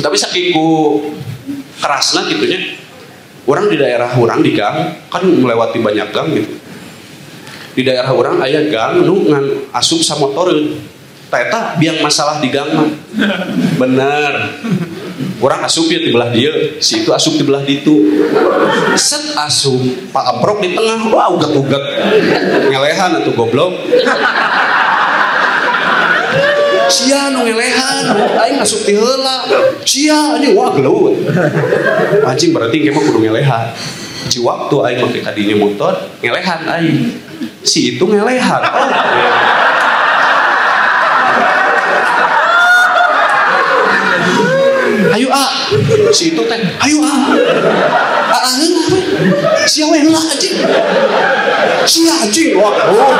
tapi saking ku kerasna gitunya orang di daerah orang di gang kan melewati banyak gang gitu. Di daerah orang ayah gang nu ngan asup sama motor Teta biang masalah di gang mah. Bener. Orang asup ya di belah dia si itu asup di belah itu set asup pak amprok di tengah wah ugat ugat ngelehan atau goblok sia nu ngelehan aing asup di heula. Sia ini wah gelut anjing berarti kemah kudu ngelehan. Ci waktu aing make kadinya motor ngelehan aing. Si itu ngelehan. Oh. ayo ah si itu teh ayo ah ah ah sia we heula anjing. Sia anjing wah oh.